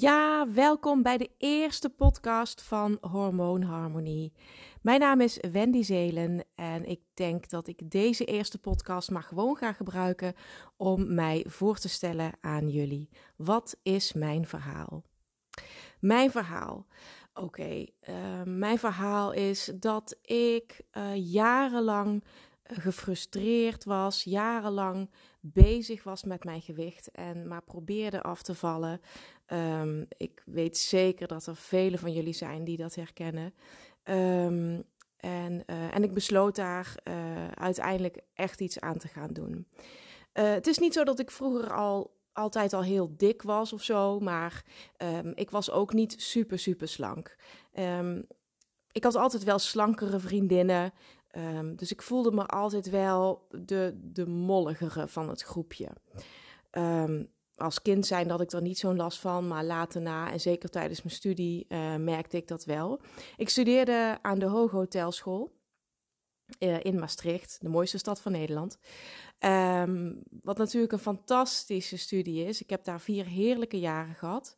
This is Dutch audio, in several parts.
Ja, welkom bij de eerste podcast van Hormoonharmonie. Mijn naam is Wendy Zelen en ik denk dat ik deze eerste podcast maar gewoon ga gebruiken om mij voor te stellen aan jullie. Wat is mijn verhaal? Mijn verhaal. Oké, uh, mijn verhaal is dat ik uh, jarenlang gefrustreerd was, jarenlang bezig was met mijn gewicht en maar probeerde af te vallen. Um, ik weet zeker dat er vele van jullie zijn die dat herkennen. Um, en, uh, en ik besloot daar uh, uiteindelijk echt iets aan te gaan doen. Uh, het is niet zo dat ik vroeger al altijd al heel dik was of zo, maar um, ik was ook niet super, super slank. ik had altijd wel slankere vriendinnen. Um, dus ik voelde me altijd wel de, de molligere van het groepje. Um, als kind zijn had ik er niet zo'n last van, maar later na en zeker tijdens mijn studie uh, merkte ik dat wel. Ik studeerde aan de Hooghotelschool uh, in Maastricht, de mooiste stad van Nederland. Um, wat natuurlijk een fantastische studie is. Ik heb daar vier heerlijke jaren gehad.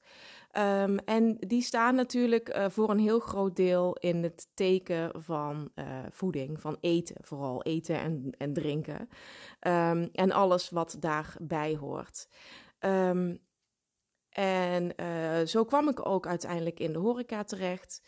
Um, en die staan natuurlijk uh, voor een heel groot deel in het teken van uh, voeding, van eten, vooral eten en, en drinken. Um, en alles wat daarbij hoort. En uh, zo kwam ik ook uiteindelijk in de horeca terecht.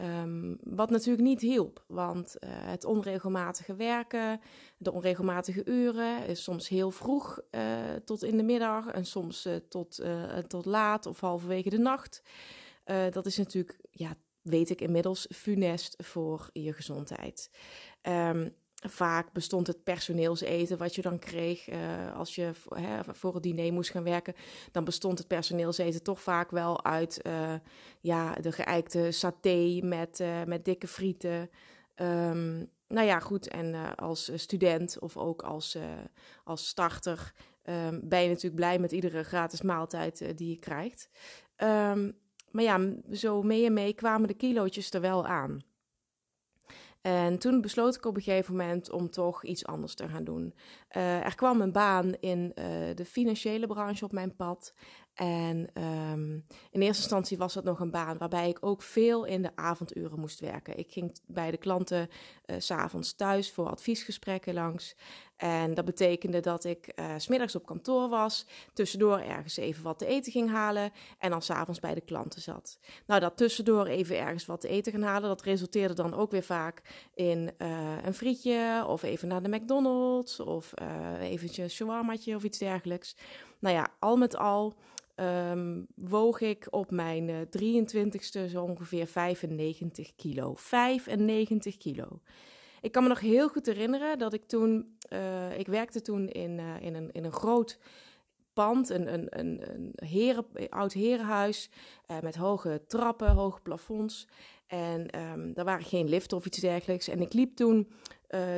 Um, wat natuurlijk niet hielp, want uh, het onregelmatige werken, de onregelmatige uren, is soms heel vroeg uh, tot in de middag en soms tot, tot laat of halverwege de nacht. dat is natuurlijk, ja, weet ik inmiddels, funest voor je gezondheid. Um, Vaak bestond het personeelseten wat je dan kreeg uh, als je hè, voor het diner moest gaan werken. Dan bestond het personeelseten toch vaak wel uit uh, ja, de geëikte saté met, uh, met dikke frieten. Um, nou ja, goed. En als student of ook als, als starter um, ben je natuurlijk blij met iedere gratis maaltijd die je krijgt. Um, maar ja, zo mee en mee kwamen de kilootjes er wel aan. En toen besloot ik op een gegeven moment om toch iets anders te gaan doen. Uh, er kwam een baan in uh, de financiële branche op mijn pad. En um, in eerste instantie was dat nog een baan waarbij ik ook veel in de avonduren moest werken. Ik ging bij de klanten uh, s'avonds thuis voor adviesgesprekken langs. En dat betekende dat ik uh, smiddags op kantoor was, tussendoor ergens even wat te eten ging halen en dan s'avonds bij de klanten zat. Nou, dat tussendoor even ergens wat te eten gaan halen, dat resulteerde dan ook weer vaak in een frietje of even naar de McDonald's of uh, eventjes een shawarmaatje of iets dergelijks. Nou ja, al met al um, woog ik op mijn uh, 23ste zo ongeveer 95 kilo. 95 kilo. Ik kan me nog heel goed herinneren dat ik toen, uh, ik werkte toen in, in, een, in een groot pand, een, een, een, een heren, oud herenhuis met hoge trappen, hoge plafonds. En um, daar waren geen liften of iets dergelijks. En ik liep toen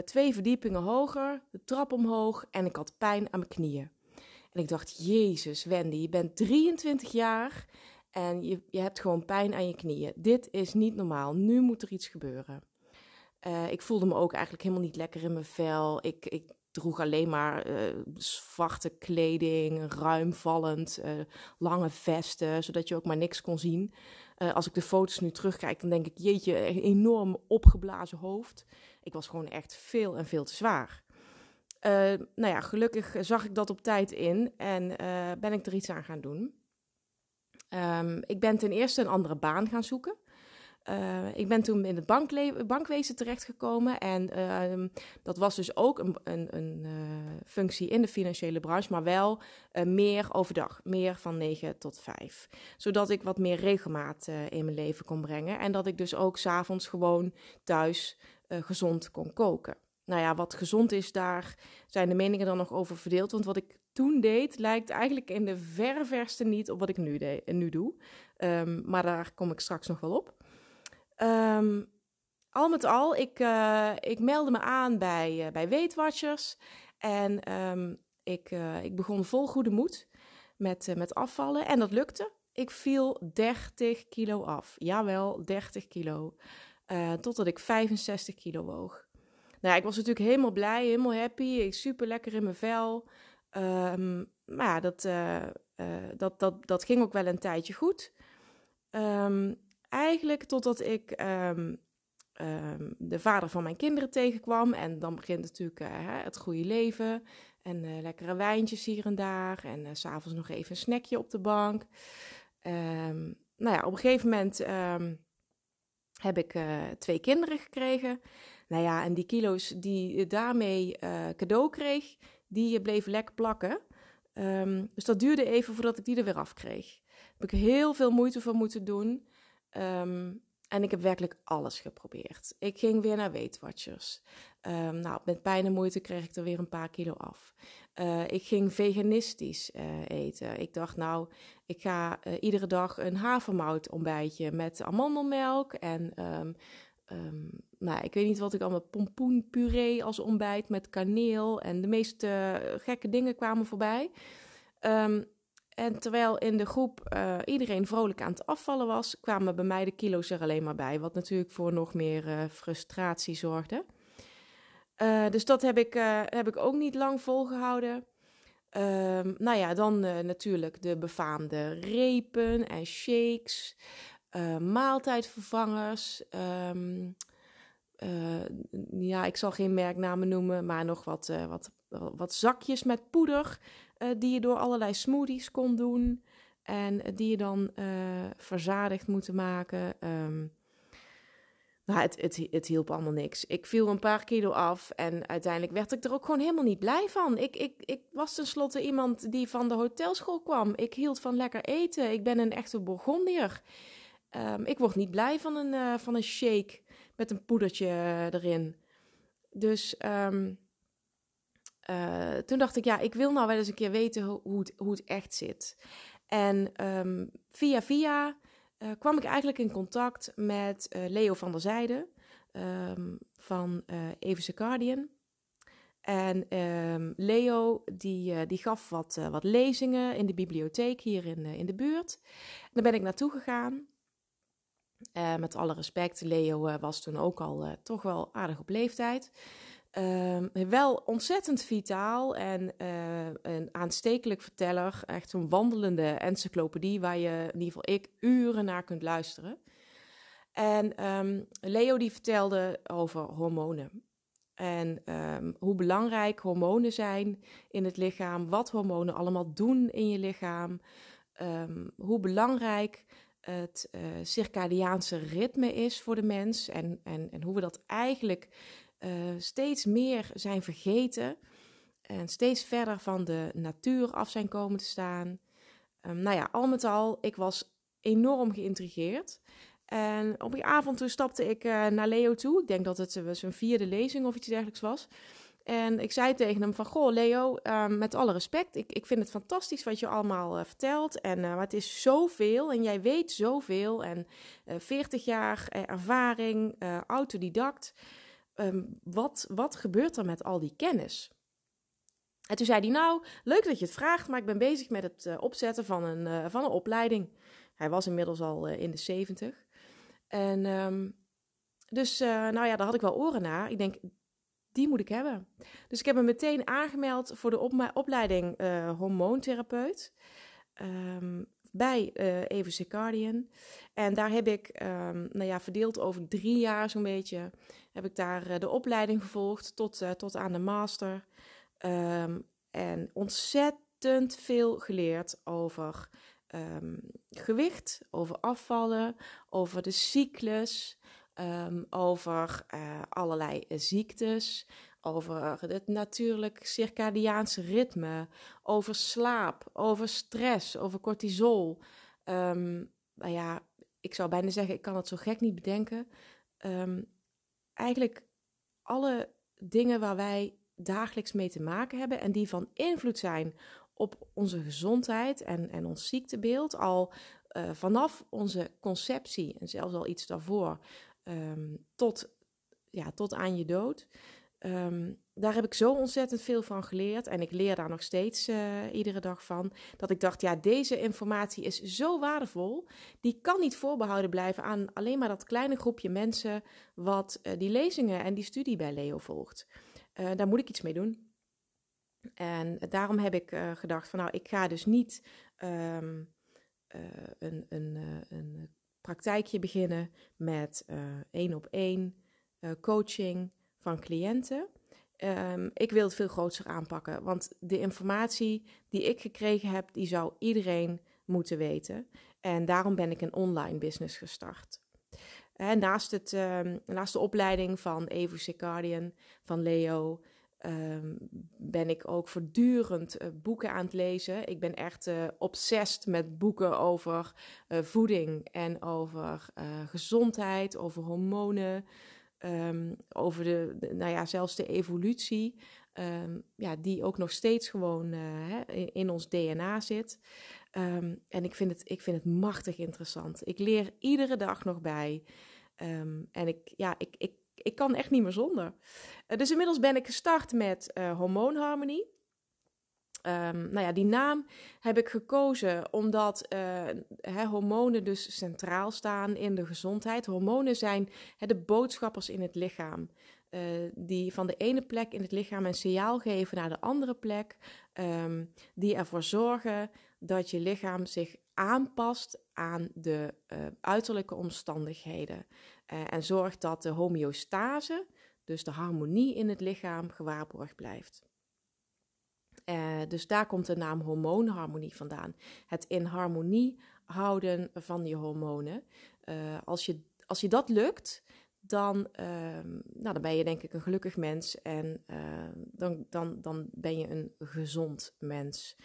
twee verdiepingen hoger, de trap omhoog en ik had pijn aan mijn knieën. En ik dacht, Jezus, Wendy, je bent 23 jaar en je, je hebt gewoon pijn aan je knieën. Dit is niet normaal. Nu moet er iets gebeuren. Uh, ik voelde me ook eigenlijk helemaal niet lekker in mijn vel. Ik, ik droeg alleen maar uh, zwarte kleding, ruimvallend, uh, lange vesten, zodat je ook maar niks kon zien. als ik de foto's nu terugkijk, dan denk ik, jeetje, enorm opgeblazen hoofd. Ik was gewoon echt veel en veel te zwaar. Uh, nou ja, gelukkig zag ik dat op tijd in en uh, ben ik er iets aan gaan doen. Um, ik ben ten eerste een andere baan gaan zoeken. Uh, ik ben toen in het bankwezen terechtgekomen en uh, dat was dus ook een, een, een functie in de financiële branche, maar wel meer overdag, meer van 9 tot 5. Zodat ik wat meer regelmaat in mijn leven kon brengen en dat ik dus ook s'avonds gewoon thuis gezond kon koken nou ja, wat gezond is, daar zijn de meningen dan nog over verdeeld. Want wat ik toen deed, lijkt eigenlijk in de verre verste niet op wat ik nu, de, nu doe. Um, maar daar kom ik straks nog wel op. Um, al met al, ik, uh, ik meldde me aan bij, uh, bij Weight Watchers. En um, ik, ik begon vol goede moed met, met afvallen. En dat lukte. Ik viel 30 kilo af. Jawel, 30 kilo. Totdat ik 65 kilo woog. Nou, ik was natuurlijk helemaal blij, helemaal happy. Ik super lekker in mijn vel. Um, maar ja, dat, uh, uh, dat, dat, dat ging ook wel een tijdje goed. Ehm, eigenlijk totdat ik ehm, ehm, de vader van mijn kinderen tegenkwam. En dan begint natuurlijk uh, het goede leven. En uh, lekkere wijntjes hier en daar. En uh, s'avonds nog even een snackje op de bank. nou ja, op een gegeven moment heb ik twee kinderen gekregen. Nou ja, en die kilo's die daarmee cadeau kreeg, die bleven lekker plakken. dus dat duurde even voordat ik die er weer af kreeg. Heb ik heel veel moeite voor moeten doen. Um, en ik heb werkelijk alles geprobeerd. Ik ging weer naar Weight Watchers. Um, nou, met pijn en moeite kreeg ik er weer een paar kilo af. Uh, ik ging veganistisch uh, eten. Ik dacht, nou, ik ga uh, iedere dag een havermout ontbijtje met amandelmelk. En um, um, nou, ik weet niet wat ik allemaal, pompoenpuree als ontbijt met kaneel. En de meeste gekke dingen kwamen voorbij. Um, en terwijl in de groep iedereen vrolijk aan het afvallen was, kwamen bij mij de kilo's er alleen maar bij. Wat natuurlijk voor nog meer frustratie zorgde. Uh, dus dat heb ik, heb ik ook niet lang volgehouden. Ehm, nou ja, dan natuurlijk de befaamde repen en shakes, maaltijdvervangers. Um, ja, ik zal geen merknamen noemen, maar nog wat, wat, wat zakjes met poeder die je door allerlei smoothies kon doen. En die je dan verzadigd moeten maken. Um, nou, het, het, het hielp allemaal niks. Ik viel een paar kilo af en uiteindelijk werd ik er ook gewoon helemaal niet blij van. Ik, ik, ik was tenslotte iemand die van de hotelschool kwam. Ik hield van lekker eten. Ik ben een echte Bourgondier. Um, ik word niet blij van een, uh, van een shake met een poedertje erin. Dus um, uh, toen dacht ik, ja, ik wil nou wel eens een keer weten hoe, het, hoe het echt zit. En um, via via uh, kwam ik eigenlijk in contact met uh, Leo van der Zijde um, van Evense Guardian. En um, Leo die, die gaf wat, wat lezingen in de bibliotheek hier in, in de buurt. En daar ben ik naartoe gegaan. met alle respect, Leo was toen ook al toch wel aardig op leeftijd. Um, wel ontzettend vitaal en uh, een aanstekelijk verteller. Echt een wandelende encyclopedie waar je, in ieder geval ik, uren naar kunt luisteren. En um, Leo die vertelde over hormonen. En um, hoe belangrijk hormonen zijn in het lichaam. Wat hormonen allemaal doen in je lichaam. hoe belangrijk het uh, circadiaanse ritme is voor de mens. En, en, en hoe we dat eigenlijk steeds meer zijn vergeten en steeds verder van de natuur af zijn komen te staan. Um, nou ja, al met al, ik was enorm geïntrigeerd. En op die avond toen stapte ik uh, naar Leo toe. Ik denk dat het uh, zijn vierde lezing of iets dergelijks was. En ik zei tegen hem van, goh Leo, uh, met alle respect, ik, ik vind het fantastisch wat je allemaal vertelt. En uh, het is zoveel en jij weet zoveel. En 40 jaar ervaring, autodidact. Um, wat, wat gebeurt er met al die kennis? En toen zei hij, nou, leuk dat je het vraagt, maar ik ben bezig met het uh, opzetten van een, uh, van een opleiding. Hij was inmiddels al uh, in de 70. En um, dus, nou ja, daar had ik wel oren naar. Ik denk, die moet ik hebben. Dus ik heb me meteen aangemeld voor de op opleiding hormoontherapeut. Um, bij uh, Even Circadian. En daar heb ik, um, nou ja, verdeeld over drie jaar zo'n beetje, heb ik daar uh, de opleiding gevolgd tot, uh, tot aan de master. Um, en ontzettend veel geleerd over um, gewicht, over afvallen, over de cyclus, over allerlei ziektes over het natuurlijk circadiaanse ritme, over slaap, over stress, over cortisol. Um, nou ja, ik zou bijna zeggen, ik kan het zo gek niet bedenken. Um, eigenlijk alle dingen waar wij dagelijks mee te maken hebben en die van invloed zijn op onze gezondheid en, en ons ziektebeeld, al uh, vanaf onze conceptie en zelfs al iets daarvoor, um, tot, ja, tot aan je dood. Um, daar heb ik zo ontzettend veel van geleerd. En ik leer daar nog steeds uh, iedere dag van. Dat ik dacht, ja, deze informatie is zo waardevol. Die kan niet voorbehouden blijven aan alleen maar dat kleine groepje mensen. wat uh, die lezingen en die studie bij Leo volgt. Uh, daar moet ik iets mee doen. En daarom heb ik gedacht: van nou, ik ga dus niet um, een, een, een praktijkje beginnen met één op één coaching van cliënten. Ehm, ik wil het veel groter aanpakken, want de informatie die ik gekregen heb, die zou iedereen moeten weten. En daarom ben ik een online business gestart. En naast, het, ehm, naast de opleiding van Evo Circadian, van Leo, ehm, ben ik ook voortdurend uh, boeken aan het lezen. Ik ben echt uh, obsessed met boeken over uh, voeding en over gezondheid, over hormonen, um, over de, nou ja, zelfs de evolutie, um, ja, die ook nog steeds gewoon uh, hè, in, ons DNA zit. Um, en ik vind, het, ik vind het machtig interessant. Ik leer iedere dag nog bij. en ik, ja, ik, ik, ik kan echt niet meer zonder. Uh, dus inmiddels ben ik gestart met uh, hormoonharmonie. Um, nou ja, die naam heb ik gekozen omdat uh, hormonen dus centraal staan in de gezondheid. Hormonen zijn de boodschappers in het lichaam. Uh, die van de ene plek in het lichaam een signaal geven naar de andere plek. Um, die ervoor zorgen dat je lichaam zich aanpast aan de uh, uiterlijke omstandigheden. en zorgt dat de homeostase, dus de harmonie in het lichaam, gewaarborgd blijft. Uh, dus daar komt de naam hormoonharmonie vandaan. Het in harmonie houden van je hormonen. Uh, als, je, als je dat lukt, dan, uh, nou, dan ben je denk ik een gelukkig mens en dan, dan, dan ben je een gezond mens.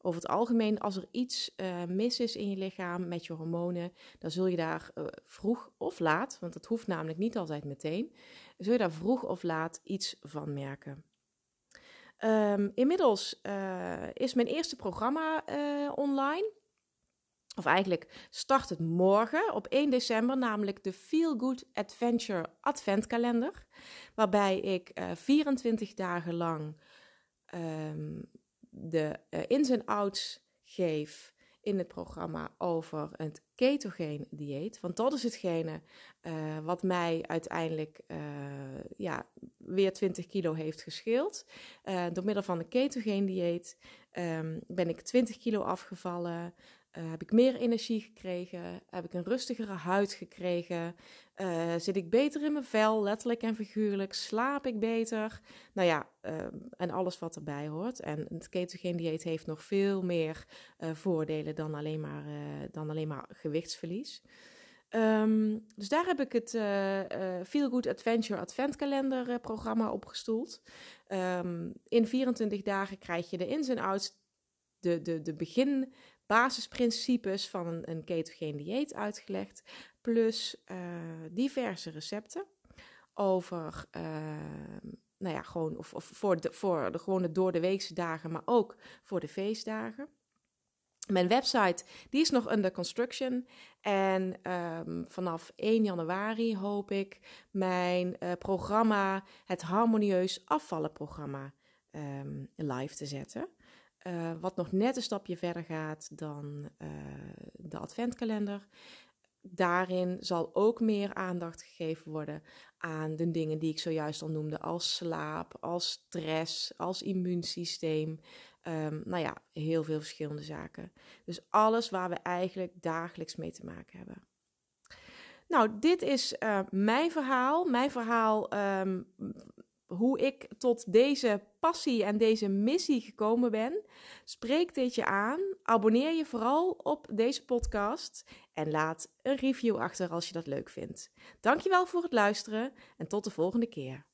Over het algemeen, als er iets mis is in je lichaam met je hormonen, dan zul je daar vroeg of laat, want dat hoeft namelijk niet altijd meteen, zul je daar vroeg of laat iets van merken. Um, inmiddels uh, is mijn eerste programma uh, online. Of eigenlijk start het morgen op 1 december, namelijk de Feel Good Adventure Adventkalender. Waarbij ik uh, eh, 24 dagen lang um, de ins en outs geef in het programma over het ketogeen dieet. Want dat is hetgene uh, wat mij uiteindelijk uh, ja, weer 20 kilo heeft gescheeld. Uh, door middel van een ketogeen dieet um, ben ik 20 kilo afgevallen. Uh, heb ik meer energie gekregen? Heb ik een rustigere huid gekregen? Uh, zit ik beter in mijn vel, letterlijk en figuurlijk? Slaap ik beter? Nou ja, uh, en alles wat erbij hoort. En het ketogeen dieet heeft nog veel meer voordelen dan alleen maar, dan alleen maar gewichtsverlies. Um, dus daar heb ik het Feel Good Adventure Adventkalender programma opgestoeld. Um, in 24 dagen krijg je de ins en outs, de, de, de begin basisprincipes van een, een ketogeen dieet uitgelegd, plus uh, diverse recepten over, uh, nou ja, gewoon of, of voor, de, voor de gewone door de weekse dagen, maar ook voor de feestdagen. Mijn website die is nog under construction. En um, vanaf 1 januari hoop ik mijn uh, programma, het Harmonieus Afvallen programma, um, live te zetten. Uh, wat nog net een stapje verder gaat dan uh, de adventkalender. Daarin zal ook meer aandacht gegeven worden aan de dingen die ik zojuist al noemde, als slaap, als stress, als immuunsysteem. Um, nou ja, heel veel verschillende zaken. Dus alles waar we eigenlijk dagelijks mee te maken hebben. Nou, dit is uh, mijn verhaal. Mijn verhaal um, hoe ik tot deze passie en deze missie gekomen ben. Spreek dit je aan. Abonneer je vooral op deze podcast en laat een review achter als je dat leuk vindt. Dankjewel voor het luisteren en tot de volgende keer.